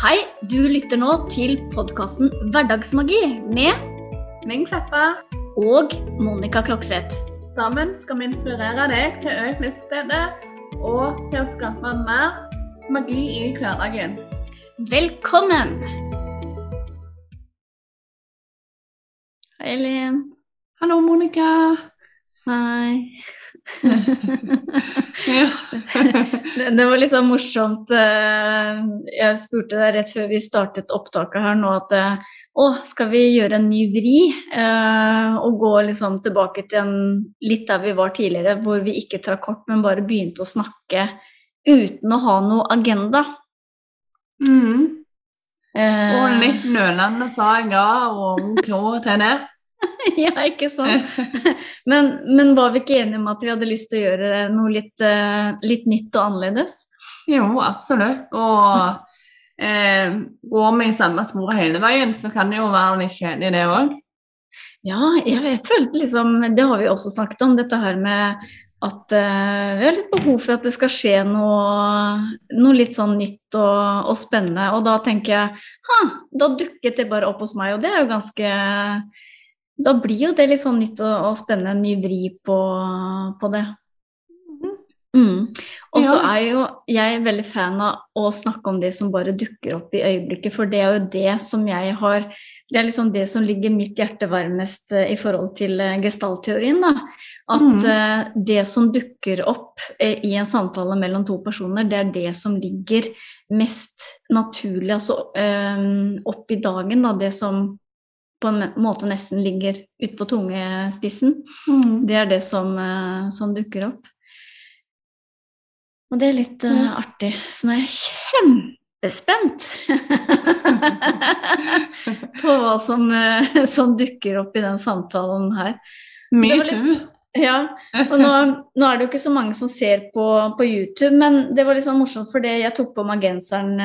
Hei, du lytter nå til podkasten Hverdagsmagi med Ming Kleppa. og Monica Klokseth. Sammen skal vi inspirere deg til økt livsglede og til å skape mer magi i hverdagen. Velkommen! Hei, Elin. Hallo, Monica. Hei. Det, det var litt sånn morsomt. eh, Jeg spurte deg rett før vi startet opptaket her nå at eh, å, skal vi gjøre en ny vri? eh, Og gå liksom tilbake til en, litt der vi var tidligere, hvor vi ikke trakk kort, men bare begynte å snakke uten å ha noe agenda. Mm. Eh, Og litt nølende sa jeg ja, og OK til det. ja, ikke sant? Men, men var vi ikke enige om at vi hadde lyst til å gjøre noe litt, eh, litt nytt og annerledes? Jo, absolutt. Og eh, går vi i samme sporet hele veien, så kan det jo være litt kjedelig, det òg. Ja, jeg, jeg følte liksom Det har vi også snakket om, dette her med at eh, vi har litt behov for at det skal skje noe, noe litt sånn nytt og, og spennende. Og da tenker jeg ha, da dukket det bare opp hos meg, og det er jo ganske Da blir jo det litt sånn nytt og, og spennende, en ny vri på, på det. Mm. Og så er jo jeg veldig fan av å snakke om det som bare dukker opp i øyeblikket, for det er jo det som jeg har Det er liksom det som ligger mitt hjerte varmest eh, i forhold til gestalteorien, gestaltteorien. da. At mm. uh, det som dukker opp uh, i en samtale mellom to personer, det er det som ligger mest naturlig altså uh, opp i dagen. da, Det som på en måte nesten ligger ute på tungespissen. Mm. Det er det som, eh, som dukker opp. Og det er litt mm. uh, artig. Så nå er jeg kjempespent på hva som, uh, som dukker opp i den samtalen her. Me litt- Ja, og nå, nå er det jo ikke så mange som ser på, på YouTube, men det var litt sånn morsomt fordi jeg tok på meg genseren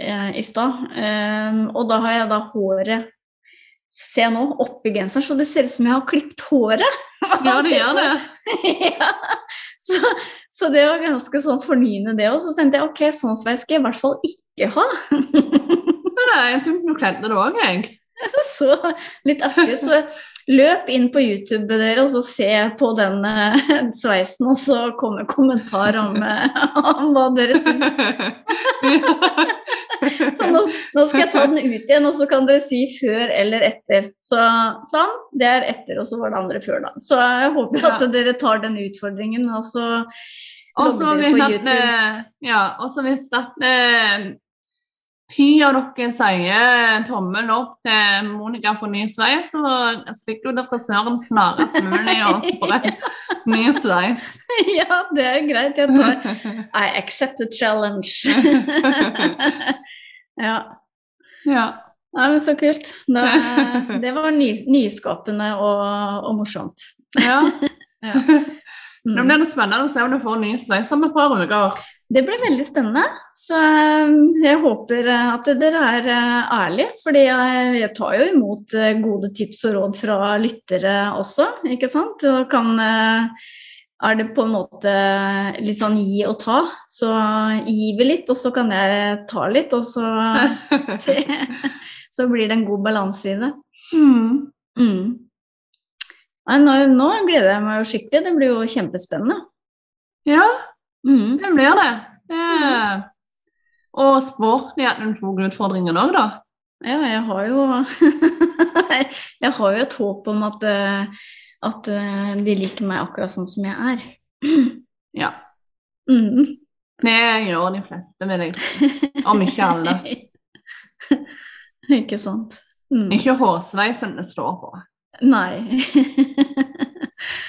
eh, i stad. Um, og da har jeg da håret Se nå, oppi genseren, så det ser ut som jeg har klippet håret. Ja, det gjør det. ja. så, så det var ganske sånn fornyende, det òg. Så tenkte jeg ok, sånn sveis skal jeg i hvert fall ikke ha. Men jeg syns du kledde det òg, jeg. så litt artig. Så løp inn på YouTube dere og så se på den eh, sveisen, og så kommer kommentar om, eh, om hva dere syns. Så nå, nå skal jeg ta den ut igjen, og så kan dere si før eller etter. Så sånn, det er etter, og så var det andre før, da. Så jeg håper at dere tar den utfordringen, og så Og hvis YouTube. eh, ja, hvis eh, ti av dere sier tommel opp til Monica for ny sveis, så stikker du til frisøren snarest mulig og får en ny sveis. Ja, det er greit. Jeg tar I accept the challenge. ja. ja. Nei, men så kult. Da, det var ny, nyskapende og, og morsomt. ja. ja. Nå Det blir spennende å se om du får ny sveis om et par uker. Det ble veldig spennende. Så eh, jeg håper eh, at dere er eh, ærlige. fordi jeg, tar jo imot gode tips og råd fra lyttere også, ikke sant. Og kan er det på en måte litt sånn gi og ta, så gi vi litt, og så kan jeg ta litt, og så se. Så blir det en god balanse i det. Mm. Mm. Nå, nå gleder jeg meg jo skikkelig. Det blir jo kjempespennende. Ja, Mm. det blir det. det. Og sport de at du tok utfordringen òg, da. Ja, jeg har jo Jeg har jo et håp om at, eh, at eh, de liker meg akkurat sånn som jeg er. Ja. Mm. Det gjør de fleste, vil jeg. Om ikke alle. Ikke sant. Mm. Ikke hårsveisen det står på. Nei.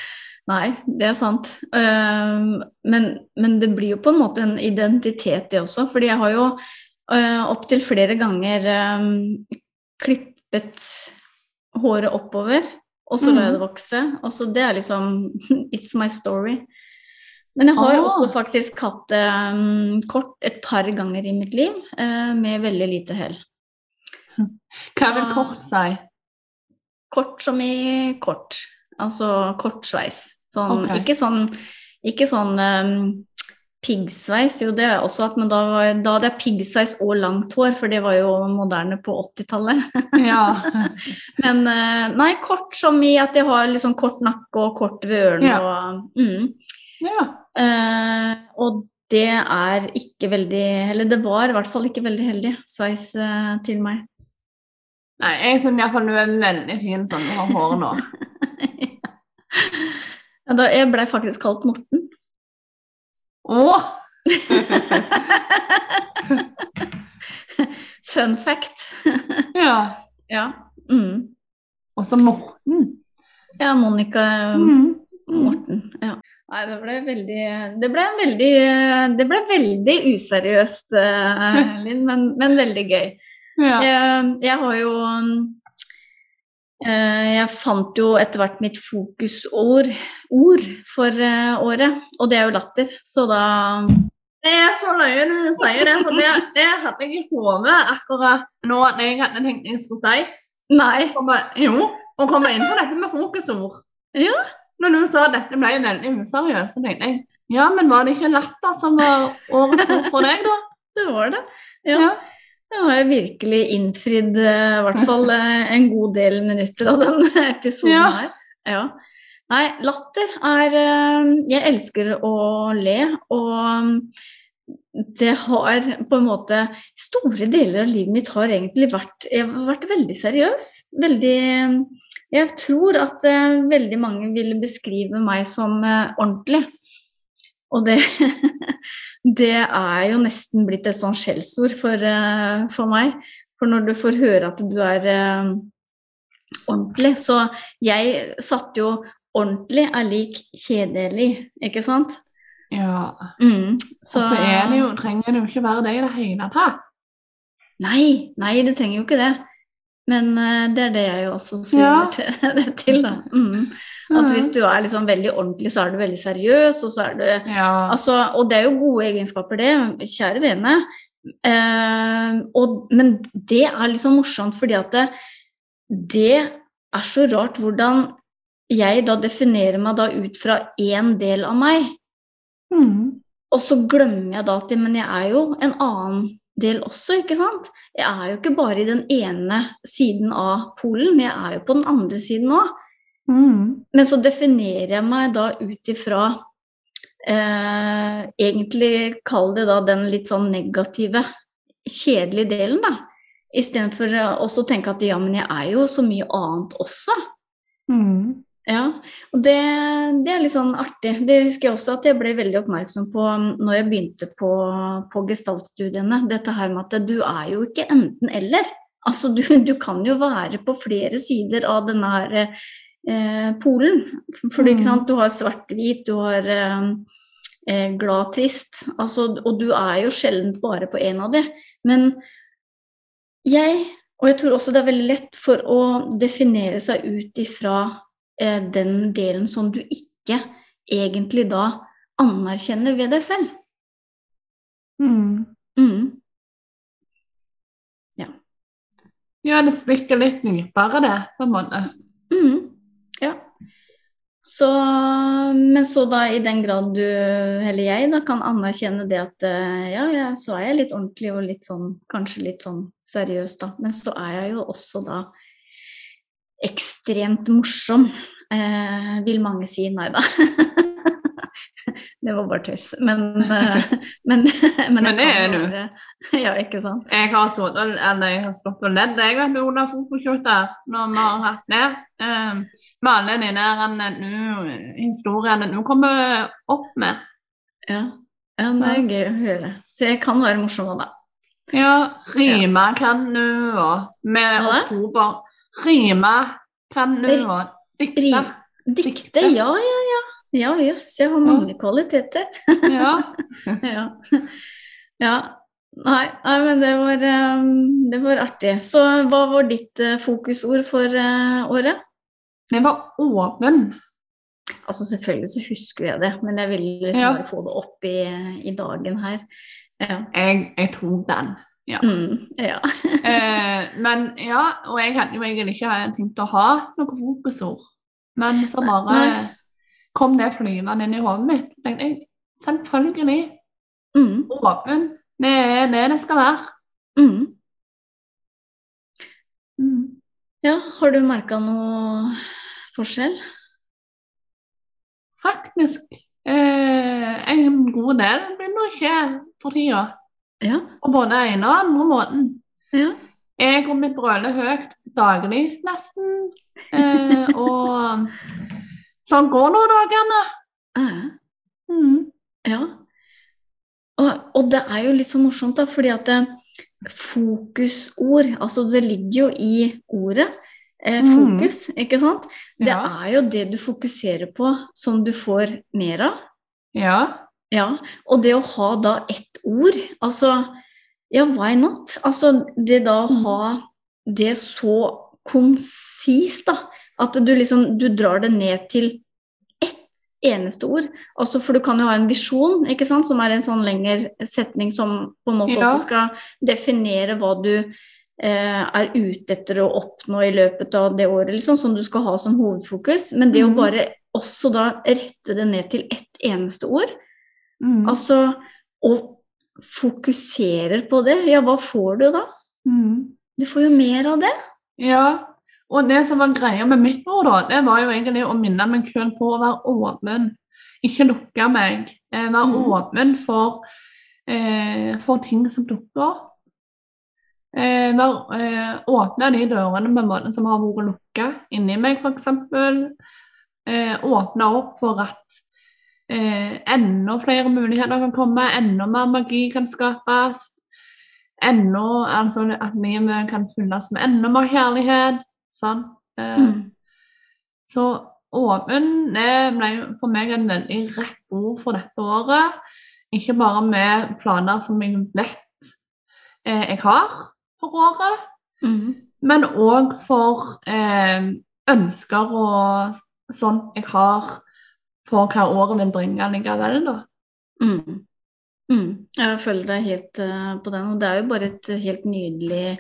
Nei, det er sant. Um, men, men det blir jo på en måte en identitet, det også. Fordi jeg har jo uh, opptil flere ganger um, klippet håret oppover, og så lar jeg det vokse. Og så det er liksom It's my story. Men jeg har Ah. også faktisk hatt det um, kort et par ganger i mitt liv, uh, med veldig lite hell. Hva vil Ah. kort si? Kort som i kort. Altså kort sveis. Sånn, okay. Ikke sånn, ikke sånn um, Piggsveis, jo det er også at, men da, var, da hadde jeg piggsveis og langt hår, for det var jo moderne på 80-tallet. Ja. Men eh, nei, kort som i at jeg har liksom kort nakke og kort ved ørene Ja. og mm. ja. uh, Og det er ikke veldig Eller det var i hvert fall ikke veldig heldig sveis uh, til meg. Nei, jeg syns iallfall du er veldig fin sånn du har hår nå. Ja, da, jeg blei faktisk kalt Morten. Åh! Fun fact. Ja. ja. Mm. Også Morten. Ja, Monica Mm. Morten. Ja. Nei, det ble veldig Det ble veldig Det ble veldig useriøst, eh, Linn, men, men veldig gøy. Ja. Jeg, jeg har jo Jeg fant jo etter hvert mitt fokusord ord for eh, året, og det er jo latter. Så da Det er så løye du sier det, for det, det hadde jeg i hodet akkurat nå når jeg hadde tenkt jeg skulle si. Nei. Komme, jo, å komme inn på dette med fokusord. Ja. Når du sa dette ble veldig useriøst, så tenkte jeg ja, men var det ikke latter som var årets ord for deg, da? Det var det. Ja. Ja. Da har jeg virkelig innfridd eh, i hvert fall eh, en god del minutter av den episoden Ja. her. Ja. Nei, latter er eh, Jeg elsker å le, og det har på en måte Store deler av livet mitt har egentlig vært Jeg har vært veldig seriøs. Veldig Jeg tror at veldig mange ville beskrive meg som ordentlig. Og det det er jo nesten blitt et sånn skjellsord for, eh, for meg. For når du får høre at du er eh, ordentlig Så jeg satte jo ordentlig er lik kjedelig, ikke sant? Ja. Mm, Så, altså er det jo, trenger det jo ikke være det i det hele tatt. Nei, nei, det trenger jo ikke det. Men eh, det er det jeg jo også sier Ja. til, det til, da. Mm. At hvis du er liksom veldig ordentlig, så er du veldig seriøs, og så er du Ja. Altså, og det er jo gode egenskaper, det, kjære vene. Eh, og, men det er liksom morsomt, fordi at det, det er så rart hvordan jeg da definerer meg da ut fra én del av meg, Mm. og så glemmer jeg da at men jeg er jo en annen del også, ikke sant? Jeg er jo ikke bare i den ene siden av polen, jeg er jo på den andre siden òg. Mm. Men så definerer jeg meg da ut ifra eh, Egentlig kall det da den litt sånn negative, kjedelige delen, da. Istedenfor å tenke at ja, men jeg er jo så mye annet også. Mm. Ja, og det, det er litt sånn artig. Det husker jeg også at jeg ble veldig oppmerksom på um, når jeg begynte på, på gestaltstudiene. Dette her med at du er jo ikke enten-eller. Altså, du, du kan jo være på flere sider av denne her eh, polen. For Mm. sant, du har svart-hvit, du har eh, eh, glad-trist. Altså, og du er jo sjelden bare på én av de. Men jeg, og jeg tror også det er veldig lett for å definere seg ut ifra den delen som du ikke egentlig da anerkjenner ved deg selv. Mm. Mm. Ja, det splikker litt dypere, det, på en måte. Mm. Ja. Så, men så da i den grad du, eller jeg, da kan anerkjenne det at eh, ja, ja, så er jeg litt ordentlig og litt sånn, kanskje litt sånn seriøs, da. Men så er jeg jo også da ekstremt morsom, eh, vil mange si. Nei da. det var bare tøys. Men, eh, men, men, Men det er du. Ja, ikke sant. Jeg har stått og, ledd jeg vet under fotoshooter når vi har hatt det. Um, med alle de der historiene du kommer opp med. Ja. ja, det er gøy å høre. Så jeg kan være morsom òg, da. Ja, rime kan du, òg. med oktober. Rime kan du, og dikte. Dikte, ja, ja, ja. Ja, jøss, jeg har mange kvaliteter. Ja. ja. ja. Nei, nei, men det var, eh, det var artig. Så hva var ditt eh, fokusord for eh, året? Det var åpen. Altså selvfølgelig så husker jeg det, men jeg ville liksom Ja. få det opp i, i dagen her. Ja. Jeg, jeg tok den. Mm, ja. Eh, men ja, og jeg hadde jo egentlig ikke tenkt å ha noe fokusord. Men så bare Nei. kom det flyvende inn i hodet mitt. tenkte jeg, Selvfølgelig. Mm. Åpen. Det er det det skal være. Mm. Mm. Ja, har du merka noe forskjell? Faktisk eh, en god del begynner å skje for tida. Ja. På både ene og andre måten. ja. Jeg og mitt brøler høyt daglig, nesten. Eh, og sånn går nå dagene. Eh. Mm. Ja. Og, og det er jo litt så morsomt, da, fordi at det, fokusord Altså, det ligger jo i ordet. Eh, Mm. fokus, ikke sant? Det Ja. er jo det du fokuserer på, som du får mer av. ja. Ja, og det å ha da ett ord, altså ja, why not? Altså det da å Mm. ha det så konsist, da. At du liksom du drar det ned til ett eneste ord. Altså, for du kan jo ha en visjon, ikke sant, som er en sånn lengre setning som på en måte Ja. også skal definere hva du eh, er ute etter å oppnå i løpet av det året, liksom, som du skal ha som hovedfokus. Men det å Mhm. bare også da rette det ned til ett eneste ord, Mm. altså og fokuserer på det, ja, hva får du da? Mm. Du får jo mer av det. Ja, og det som var greia med mitt ord, da, det var jo egentlig å minne meg sjøl på å være åpen. Ikke lukke meg. Eh, være mm. åpen for, eh, for ting som dukker opp. Eh, være, eh, åpne de dørene på en måte som har vært lukka inni meg, f.eks. Eh, åpne opp for at eh, enda flere muligheter kan komme, enda mer magi kan skapes. Enda, altså at livet kan fylles med enda mer kjærlighet. Sånn. Eh, Mm. Så åpen ble for meg en veldig rett ord for dette året. Ikke bare med planer som jeg vet eh, jeg har for året, Mm. men òg for eh, ønsker og sånn jeg har for hva året vil bringe likevel. da. Mm. Mm. Jeg følger deg helt uh, på den, og det er jo bare et helt nydelig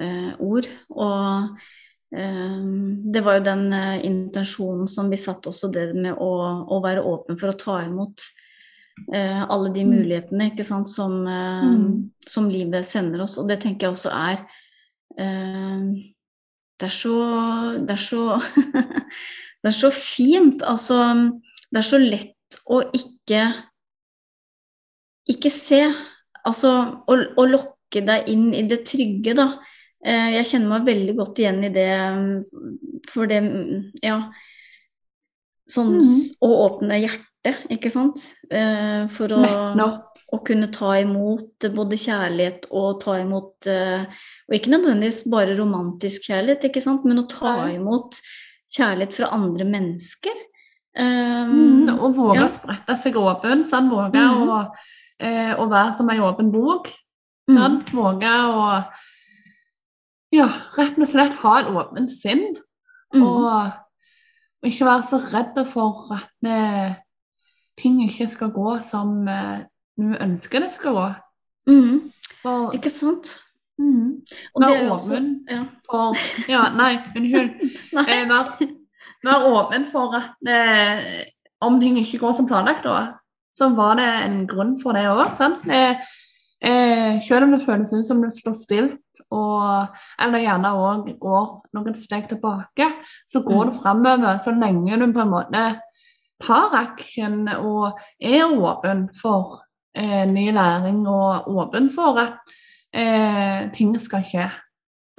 uh, ord. Og eh, det var jo den intensjonen som vi satte også, det med å, å være åpen for å ta imot alle de Mm. mulighetene ikke sant, som, Mm. som livet sender oss. Og det tenker jeg også er Det er så Det er så Det er så fint. Altså, det er så lett å ikke ikke se. Altså å, å lokke deg inn i det trygge, da. Eh, jeg kjenner meg veldig godt igjen i det, for det Ja. Sånn mm -hmm. å åpne hjertet, ikke sant. Eh, for å, no. å kunne ta imot både kjærlighet og ta imot eh, Og ikke nødvendigvis bare romantisk kjærlighet, ikke sant, men å ta imot kjærlighet fra andre mennesker. Um, Mm, og våge ja. å sprette seg åpen. Sånn, våge mm. å, eh, å være som ei åpen bok. mm, Sånn, våge å ja, rett og slett ha et åpent sinn. mm, Og, og ikke være så redd for at eh, ting ikke skal gå som eh, du ønsker det skal gå. mm, For, ikke sant? Mm, Og Vær også åpen. ja. for Ja, nei, unnskyld. Eh, Vær vær åpen for at eh, om ting ikke går som planlagt, da, så var det en grunn for det òg. Eh, eh, selv om det føles ut som du står stilt, og, eller gjerne òg går noen steg tilbake, så går du framover så lenge du på en måte tar action og er åpen for eh, ny læring og åpen for at eh, ting skal skje.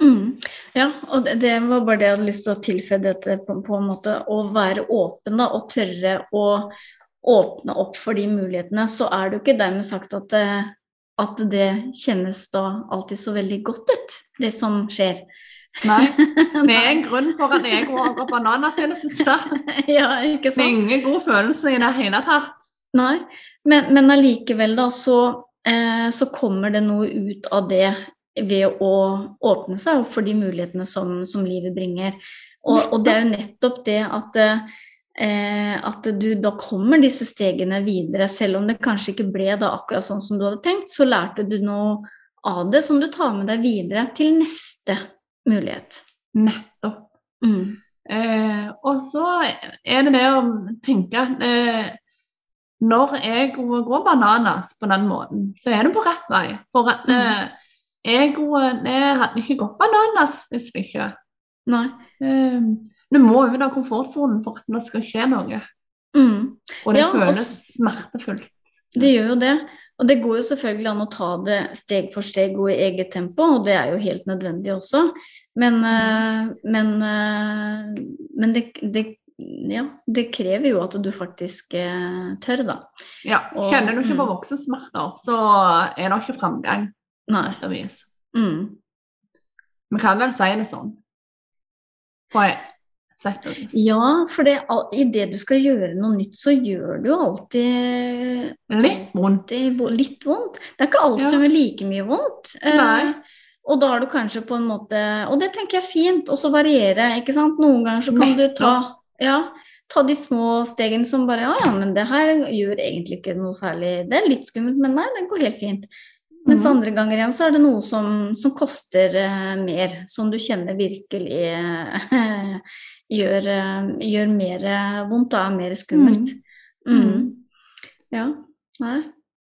Mm. Ja, og det, det var bare det jeg hadde lyst til å tilføye dette på, på en måte. Å være åpen da, og tørre å åpne opp for de mulighetene. Så er det jo ikke dermed sagt at det, at det kjennes da alltid så veldig godt ut, det som skjer. Nei, det er en grunn for at jeg går over i det siste. ja, ikke Det er ingen god følelse i det hele tatt. Nei, men, men allikevel da, så, eh, så kommer det noe ut av det ved å åpne seg opp for de mulighetene som, som livet bringer. Og, og det er jo nettopp det at, eh, at du da kommer disse stegene videre, selv om det kanskje ikke ble da akkurat sånn som du hadde tenkt, så lærte du noe av det som du tar med deg videre til neste mulighet. Nettopp. Mm. Eh, og så er det det å tenke at eh, når egoet går bananas på den måten, så er det på rett vei. For at Mm. eh, jeg hadde ikke gått bananas hvis vi ikke Nei. eh, Du må ut av komfortsonen for at det skal skje noe. Mm. Og det Ja, føles og smertefullt. Det gjør jo det. Og det går jo selvfølgelig an å ta det steg for steg og i eget tempo, og det er jo helt nødvendig også. Men, eh, men, eh, men det, det, ja, det krever jo at du faktisk eh, tør, da. Ja, Kjenner du ikke på mm. voksensmerter, så er det ikke framgang. på Nei. Mm. Vi kan vel si det sånn. På et sett og vis. Ja, for det, i det du skal gjøre noe nytt, så gjør du jo alltid Litt vondt. er litt vondt. Det er ikke alt Ja. som gjør like mye vondt. Eh, Nei. og da har du kanskje på en måte Og det tenker jeg er fint, og så variere, ikke sant. Noen ganger så kan du ta Ja, ta de små stegene som bare Ja, ja, men det her gjør egentlig ikke noe særlig Det er litt skummelt, men nei, det går helt fint. Mens Mhm. andre ganger igjen så er det noe som, som koster uh, mer, som du kjenner virkelig uh, gjør, uh, gjør mer vondt og er mer skummelt. Mm. Ja. Nei.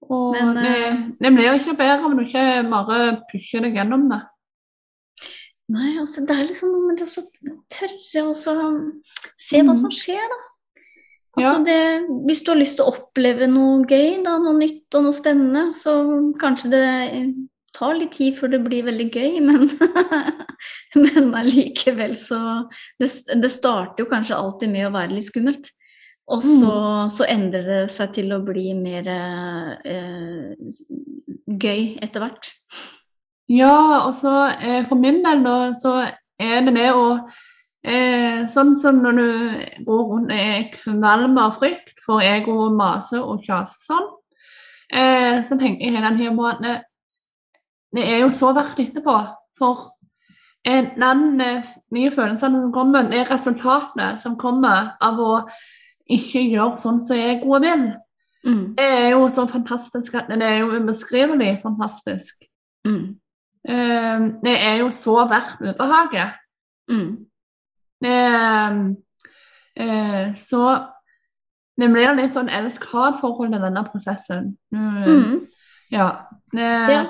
Og Men, det, det blir ikke bedre om du ikke bare pusher deg gjennom det. Nei, altså det er liksom noe med det å tørre å se hva som skjer, da. Ja. Altså det, hvis du har lyst til å oppleve noe gøy, da, noe nytt og noe spennende, så kanskje det tar litt tid før det blir veldig gøy, men, men allikevel så det, det starter jo kanskje alltid med å være litt skummelt. Og så, så endrer det seg til å bli mer eh, gøy etter hvert. Ja, og så eh, for min del da, så er det det å eh, Sånn som når du går rundt og er kvalm av frykt for ego og mase og kjase sånn, eh, så tenker jeg hele denne på at det, det er jo så verdt etterpå. For eh, den eh, nye følelsen som kommer, det er resultatene som kommer av å ikke gjøre sånn som egoet vil. Mm, Det er jo så fantastisk at det er jo ubeskrivelig fantastisk. mm, Eh, det er jo så verdt ubehaget. mm. Det, eh, så det blir litt sånn elsk-hat-forhold til denne prosessen. Mm, Mm. Ja. Ja.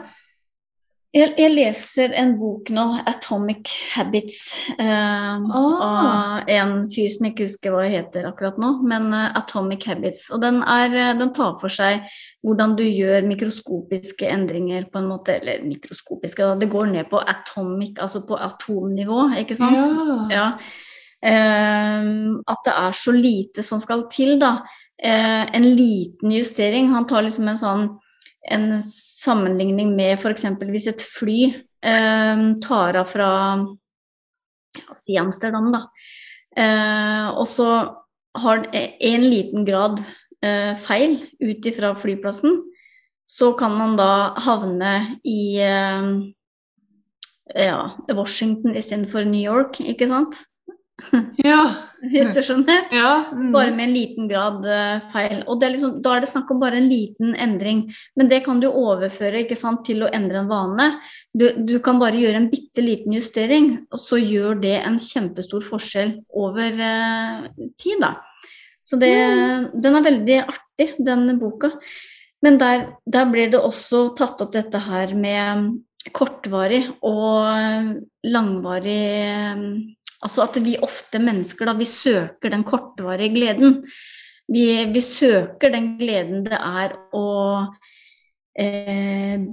Jeg, jeg leser en bok nå, 'Atomic Habits', eh, Ah. av en fyr som jeg ikke husker hva heter akkurat nå, men eh, 'Atomic Habits'. Og den, er, eh, den tar for seg hvordan du gjør mikroskopiske endringer på en måte, eller mikroskopiske, det går ned på atomic, altså på atomnivå, ikke sant? Ja. Ja. Eh, at det er så lite som skal til, da. Eh, en liten justering. Han tar liksom en sånn en sammenligning med f.eks. hvis et fly eh, tar av fra si Amsterdam, da. Eh, og så har en liten grad eh, feil ut ifra flyplassen, så kan man da havne i eh, ja, Washington istedenfor New York, ikke sant? Ja. Hvis du skjønner? ja. mm. Bare med en liten grad eh, feil. Og det er liksom, da er det snakk om bare en liten endring. Men det kan du overføre sant, til å endre en vane. Du, du kan bare gjøre en bitte liten justering, og så gjør det en kjempestor forskjell over eh, tid. Da. Så det, den er veldig artig, den boka. Men der, der blir det også tatt opp dette her med kortvarig og langvarig Altså at vi ofte mennesker, da, vi søker den kortvarige gleden. Vi, vi søker den gleden det er å eh,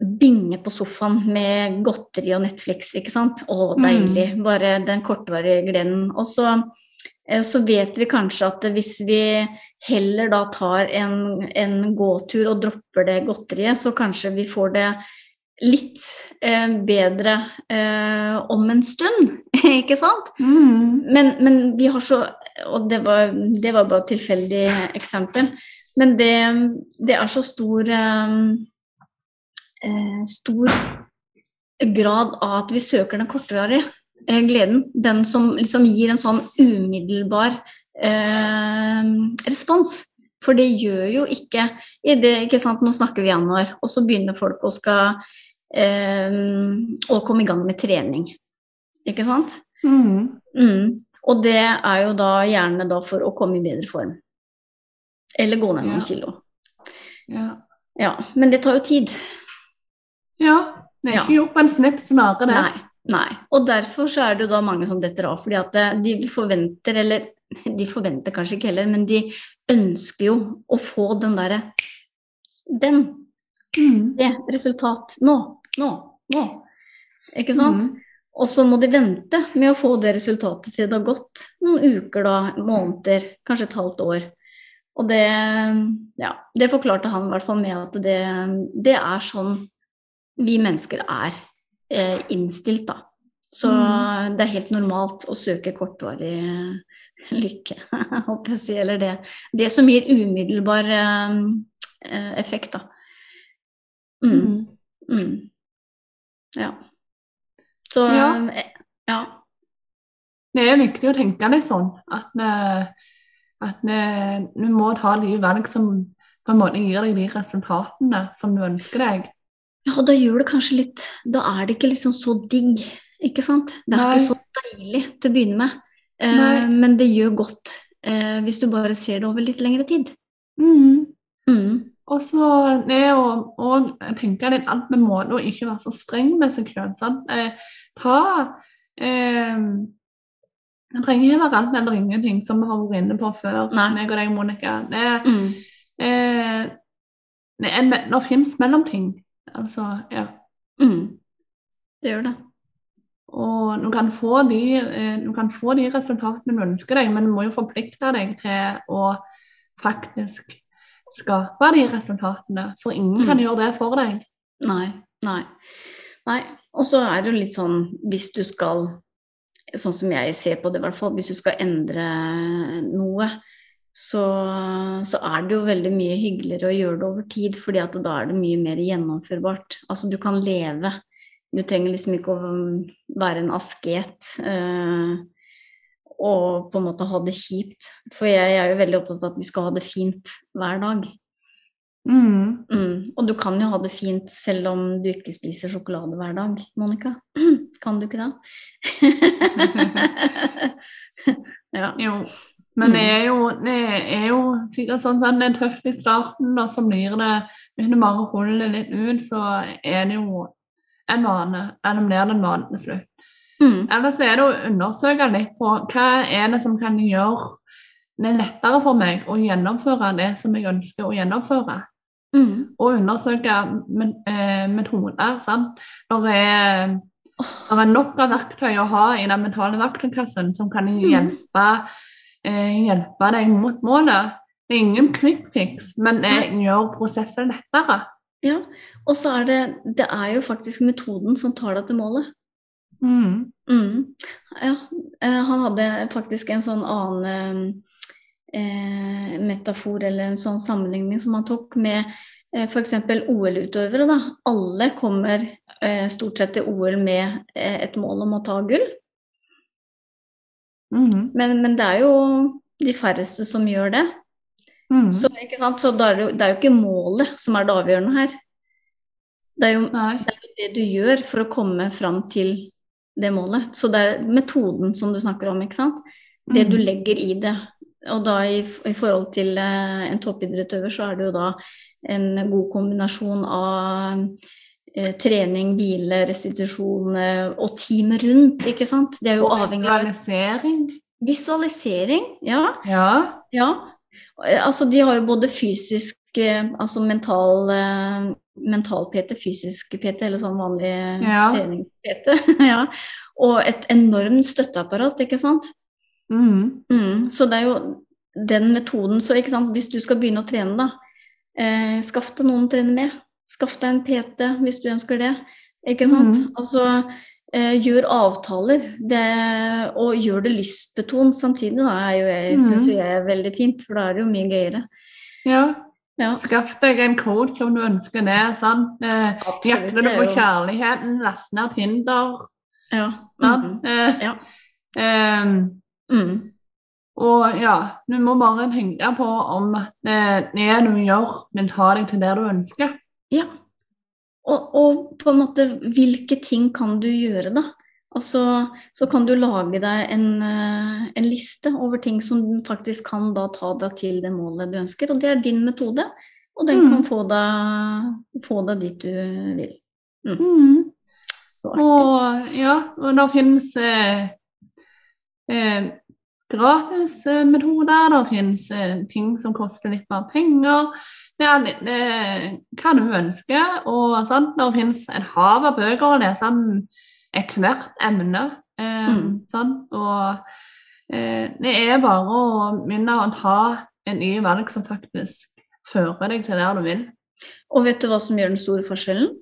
binge på sofaen med godteri og Netflix, ikke sant. Å, deilig. Bare den kortvarige gleden. Og så, eh, så vet vi kanskje at hvis vi heller da tar en, en gåtur og dropper det godteriet, så kanskje vi får det litt eh, bedre eh, om en stund, ikke sant? Mm. Men, men vi har så Og det var, det var bare et tilfeldig eksempel. Men det, det er så stor eh, eh, Stor grad av at vi søker den kortvarige eh, gleden. Den som liksom gir en sånn umiddelbar eh, respons. For det gjør jo ikke det, ikke sant, Nå snakker vi januar, og så begynner folk å skal eh, å komme i gang med trening. Ikke sant? Mm. Mm. Og det er jo da gjerne da for å komme i bedre form. Eller gå ned noen Ja. kilo. Ja. Ja, men det tar jo tid. ja. Det er ikke gjort på en snipp snarere, det. Nei. nei. Og derfor så er det jo da mange som detter av, fordi at eh, de forventer, eller de forventer kanskje ikke heller, men de ønsker jo å få den derre Den, Mm. det, resultat. Nå, nå, nå. Ikke sant? Mm. Og så må de vente med å få det resultatet til det har gått noen uker, da, måneder, kanskje et halvt år. Og det, ja, det forklarte han i hvert fall med at det, det er sånn vi mennesker er eh, innstilt, da. Så Mm. det er helt normalt å søke kortvarig lykke, holdt jeg å si. Eller det, det som gir umiddelbar eh, eh, effekt, da. Mm. Mm. Ja. Så Ja. eh, ja. Det er viktig å tenke litt sånn at, eh, at du må ta de valg som på en måte gir deg de resultatene som du ønsker deg. Ja, og da gjør det kanskje litt Da er det ikke liksom så digg, ikke sant? Det er Nei. ikke så deilig til å begynne med, eh, men det gjør godt eh, hvis du bare ser det over litt lengre tid. Mm. Mm. Og så det å og tenke litt alt med måte og ikke være så streng med seg sjøl. Eh, ta eh, Det trenger ikke være alt eller ingenting, som vi har vært inne på før, Nei. meg og deg, Monica. Det, Mm. eh, det, det fins mellomting. Altså, ja. Mm. Det gjør det. Og du kan, få de, eh, du kan få de resultatene du ønsker deg, men du må jo forplikte deg til å faktisk skape de resultatene. For ingen kan Mm. gjøre det for deg. Nei. Nei. Nei. Og så er det jo litt sånn hvis du skal Sånn som jeg ser på det, i hvert fall. Hvis du skal endre noe, så, så er det jo veldig mye hyggeligere å gjøre det over tid, fordi at da er det mye mer gjennomførbart. Altså du kan leve. Du trenger liksom ikke å være en asket eh, og på en måte ha det kjipt. For jeg er jo veldig opptatt av at vi skal ha det fint hver dag. Mm. Mm. Og du kan jo ha det fint selv om du ikke spiser sjokolade hver dag, Monica. Kan du ikke det? ja. Jo. Men det Mm. er jo, det er jo sikkert sånn at det er tøft i starten, og så blir det Hvis du bare holder det litt ut, så er det jo en vane. Eller blir det en vane til slutt. Mm. Ellers er det å undersøke litt på hva er det som kan gjøre det lettere for meg å gjennomføre det som jeg ønsker å gjennomføre. Mm. Og undersøke eh, metoder. sant? Det er, er nok av verktøy å ha i den mentale verktøykassen som kan hjelpe, eh, hjelpe deg mot målet. Det er ingen quick fix, men det gjør prosessen lettere. Ja. Og så er det Det er jo faktisk metoden som tar deg til målet. Mm. Mm. Ja. eh, Han hadde faktisk en sånn annen eh, metafor eller en sånn sammenligning som han tok med eh, f.eks. OL-utøvere. da. Alle kommer eh, stort sett til OL med eh, et mål om å ta gull. Mm. Men, men det er jo de færreste som gjør det. Mm. Så? Så det, er det, jo, det er jo ikke målet som er det avgjørende her. Det er jo Nei. det du gjør for å komme fram til det målet. Så det er metoden som du snakker om, ikke sant. Det du Mm. legger i det. Og da i, i forhold til eh, en toppidrettsutøver, så er det jo da en god kombinasjon av eh, trening, hvile, restitusjon eh, og teamet rundt, ikke sant. Det er jo Og avhengig av visualisering. visualisering. Ja, Ja. ja. Eh, Altså, de har jo både fysisk Altså mental mental-PT, fysisk PT, eller sånn vanlig Ja. trenings-PT. ja. Og et enormt støtteapparat, ikke sant. Mm. Mm, så det er jo den metoden. Så ikke sant, hvis du skal begynne å trene, da, eh, skaff deg noen å trene med. Skaff deg en PT hvis du ønsker det. Ikke sant? Mm. Altså, eh, gjør avtaler, det, og gjør det lystbetont samtidig. Da, er jo jeg, synes jo jeg er veldig fint, for da er det jo mye gøyere. ja. Ja, Skaff deg en coach som du ønsker det. sant? Eh. Jakter du på kjærligheten, last ned Tinder. Ja. Mm -hmm. Eh, Ja. Eh, mm. og ja, du må bare tenke på om eh, det du gjør, vil ta deg til det du ønsker. Ja. Og, og på en måte, hvilke ting kan du gjøre, da? Og så, så kan du lage deg en, eh, en liste over ting som faktisk kan da ta deg til det målet du ønsker. Og det er din metode, og den Mm. kan få deg, få deg dit du vil. Mm. Så artig. Og ja, og det finnes eh, eh, gratismetoder, det finnes eh, ting som koster litt mer penger. Det er litt, eh, hva du ønsker. Og sant? det finnes et hav av bøker å lese om ethvert emne. Eh, Mm. sånn, Og eh, det er bare å begynne å ta en ny valg som faktisk fører deg til der du vil. Og vet du hva som gjør den store forskjellen?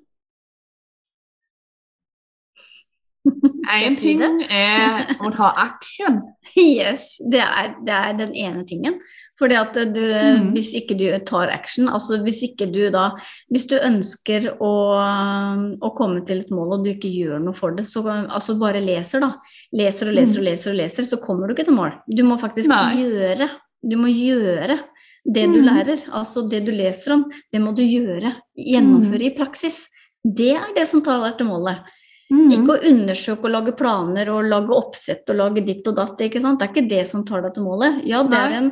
Én ting er å ta action. Yes, det er, det er den ene tingen. Fordi at du, mm. hvis ikke du tar action, altså hvis ikke du da Hvis du ønsker å, å komme til et mål og du ikke gjør noe for det, så altså bare leser, da. Leser og leser og leser og leser, så kommer du ikke til mål. Du må faktisk Nei. gjøre. Du må gjøre det du Mhm. lærer. Altså det du leser om, det må du gjøre. Gjennomføre i praksis. Det er det som tar deg til målet. Mm. Ikke å undersøke og lage planer og lage oppsett og lage ditt og datt. ikke sant? Det er ikke det som tar deg til målet. Ja, det er en,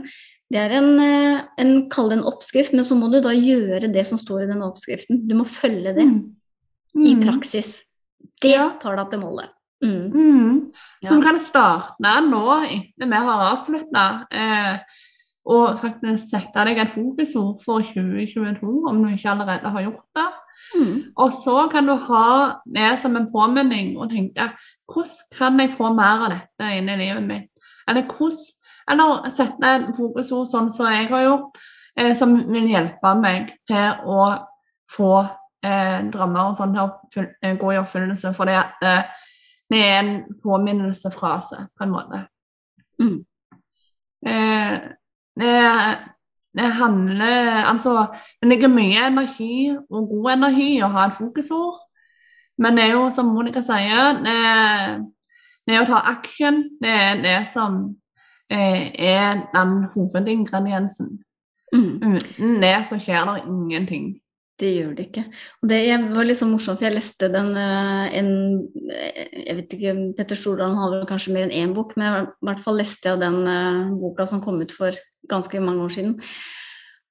det er en, eh, en kall det en oppskrift, men så må du da gjøre det som står i den oppskriften. Du må følge det i Mm. praksis. Det tar deg til målet. Mm. Mm. Så Ja. kan starte nå etter vi har avslutta, eh, og faktisk sette deg et fokusord for 2022, om du ikke allerede har gjort det. Mm. Og så kan du ha det som en påminning og tenke hvordan kan jeg få mer av dette inn i livet mitt? Eller, eller sette et fokusord sånn som jeg har gjort, eh, som vil hjelpe meg til å få eh, drømmer og sånn til å eh, gå i oppfyllelse. For det, eh, det er en påminnelsesfrase, på en måte. Mm. Eh, det, det handler Altså, det ligger mye energi og god energi i å ha et fokusord. Men det er jo, som Monica sier, det, det å ta action, det er det som eh, er den hovedingrediensen. Mm. Uten det så skjer det ingenting. Det gjør det ikke. Og det var litt så morsomt, for jeg leste den eh, en Jeg vet ikke, Petter Stordalen har vel kanskje mer enn én bok, men i hvert fall leste jeg den eh, boka som kom ut for ganske mange år siden.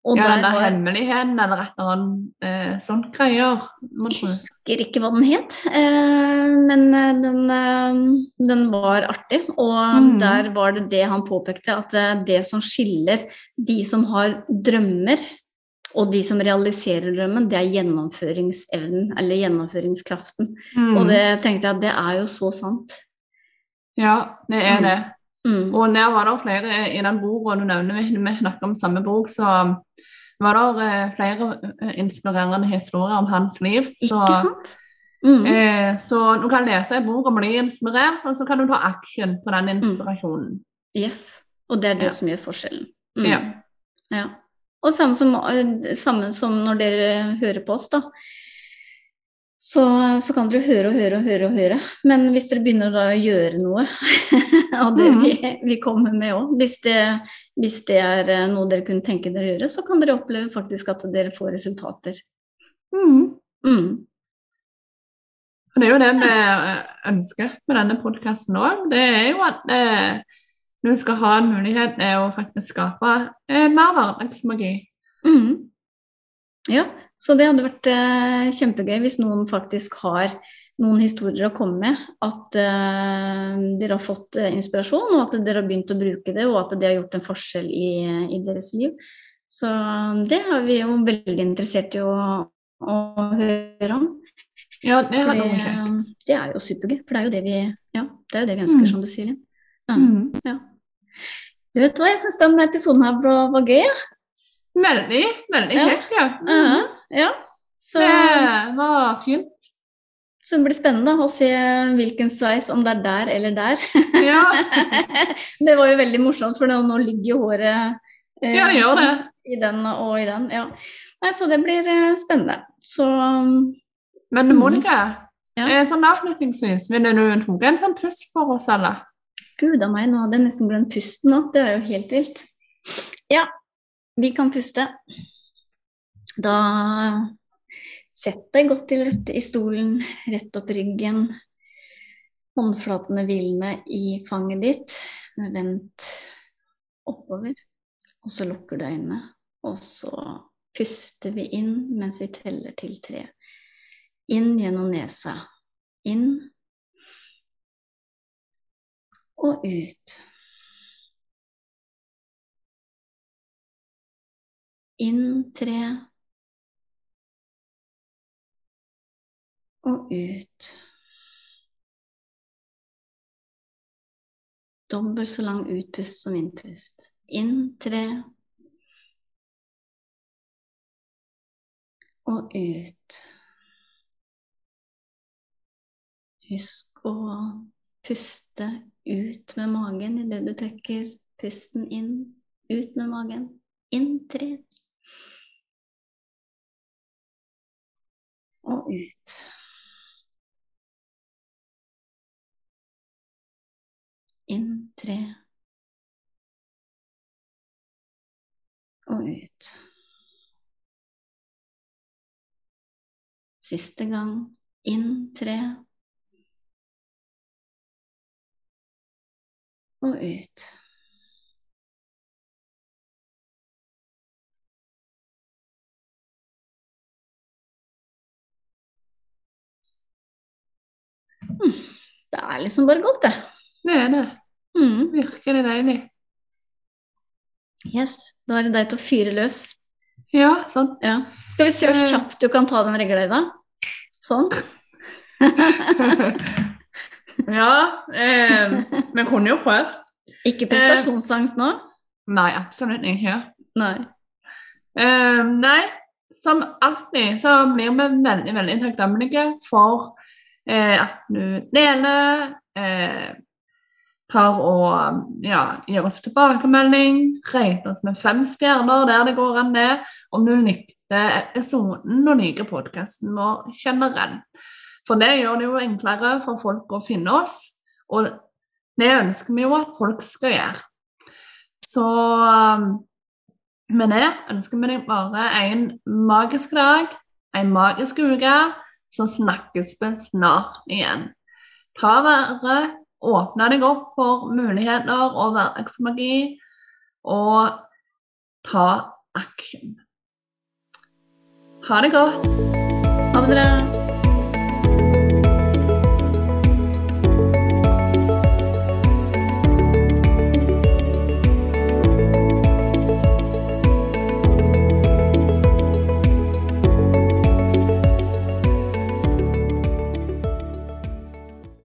Og ja, den der var- hemmeligheten eller et eller annet eh, sånt greier. Jeg husker ikke hva den het, eh, men eh, den, eh, den var artig. Og mm. der var det det han påpekte, at eh, det som skiller de som har drømmer, og de som realiserer drømmen, det er gjennomføringsevnen, eller gjennomføringskraften. Mm. Og det tenkte jeg, det er jo så sant. Ja, det er Mm. det. Mm. Og der var det flere i den boka du nevner, vi, vi snakker om samme bok, så var det eh, flere eh, inspirerende historier om hans liv. Så, Ikke sant? Mm. eh, så du kan lese en bok og bli inspirert, og så kan du ta action på den inspirasjonen. Yes. Og det er det Ja. som gjør forskjellen. Mm. Ja. Ja. Og samme som, eh, samme som når dere hører på oss, da. Så, så kan dere høre og høre og høre og høre. Men hvis dere begynner da å gjøre noe av det vi, vi kommer med òg, hvis, det- hvis det er eh, noe dere kunne tenke dere å gjøre, så kan dere oppleve faktisk at dere får resultater. Mm. Mm. Det er jo det vi eh, ønsker med denne podkasten òg. Det er jo at eh, du skal ha en mulighet til å faktisk skape eh, mer hverdagsmagi. Mm. Ja, så det hadde vært eh, kjempegøy hvis noen faktisk har noen historier å komme med. At eh, dere har fått eh, inspirasjon, og at dere har begynt å bruke det, og at det har gjort en forskjell i, i deres liv. Så det er vi jo veldig interessert i å, å høre om. Ja, det hadde Fordi, eh, det er jo supergøy, for det er jo det vi, ja, det er jo det vi ønsker, Mm. som du sier. Ja. Mm. Du vet hva, jeg syns den episoden her var, var gøy. Ja. Veldig, veldig Ja. kjekt, ja. Ja, ja. Så, Det var fint. så det blir spennende å se hvilken sveis, om det er der eller der. Ja, det var jo veldig morsomt, for nå, ligger jo håret eh, ja det gjør det. sånn i den og i den. Ja. Nei, så det blir eh, spennende. Så Men Monica, mm. Ja. eh, sånn avslutningsvis, ville du tatt en sånn pust for oss, alle? gud a meg, nå hadde jeg nesten glemt pusten nå. Det er jo helt vilt. Ja, vi kan puste. Da sett deg godt til rette i stolen, rett opp ryggen. håndflatene hvilende i fanget ditt, med vendt oppover. Og så lukker du øynene, og så puster vi inn mens vi teller til tre. Inn gjennom nesa. Inn og ut. Inn tre og ut. Dobbelt så lang utpust som innpust. Inn tre og ut. Husk å puste ut med magen idet du trekker pusten inn. Ut med magen. Inn tre. Og ut. Inn tre. Og ut. Siste gang. Inn tre. Og ut. Mm. Det er liksom bare godt, det. Det er det. Mm. Virkelig deilig. Yes. Da er det deg til å fyre løs. Ja, sånn. Ja. Skal vi se hvor Eh. kjapt du kan ta den regla i dag? Sånn. ja, eh, vi kunne jo prøvd. Ikke prestasjonsangst nå? Nei, absolutt ikke. Nei. Eh, nei, som alltid så blir vi veldig, veldig takknemlige for eh, at du deler, eh, tar å ja, gi oss tilbakemelding, rater oss med fem stjerner der det går an det, om du likte episoden og liker podkasten vår generelt. For det gjør det jo enklere for folk å finne oss, og det ønsker vi jo at folk skal gjøre. Så med det ønsker vi deg bare en magisk dag, en magisk uke, så snakkes vi snart igjen. Ta vare, åpne deg opp for muligheter og hverdagsmagi, og ta action. Ha det godt. Ha det bra.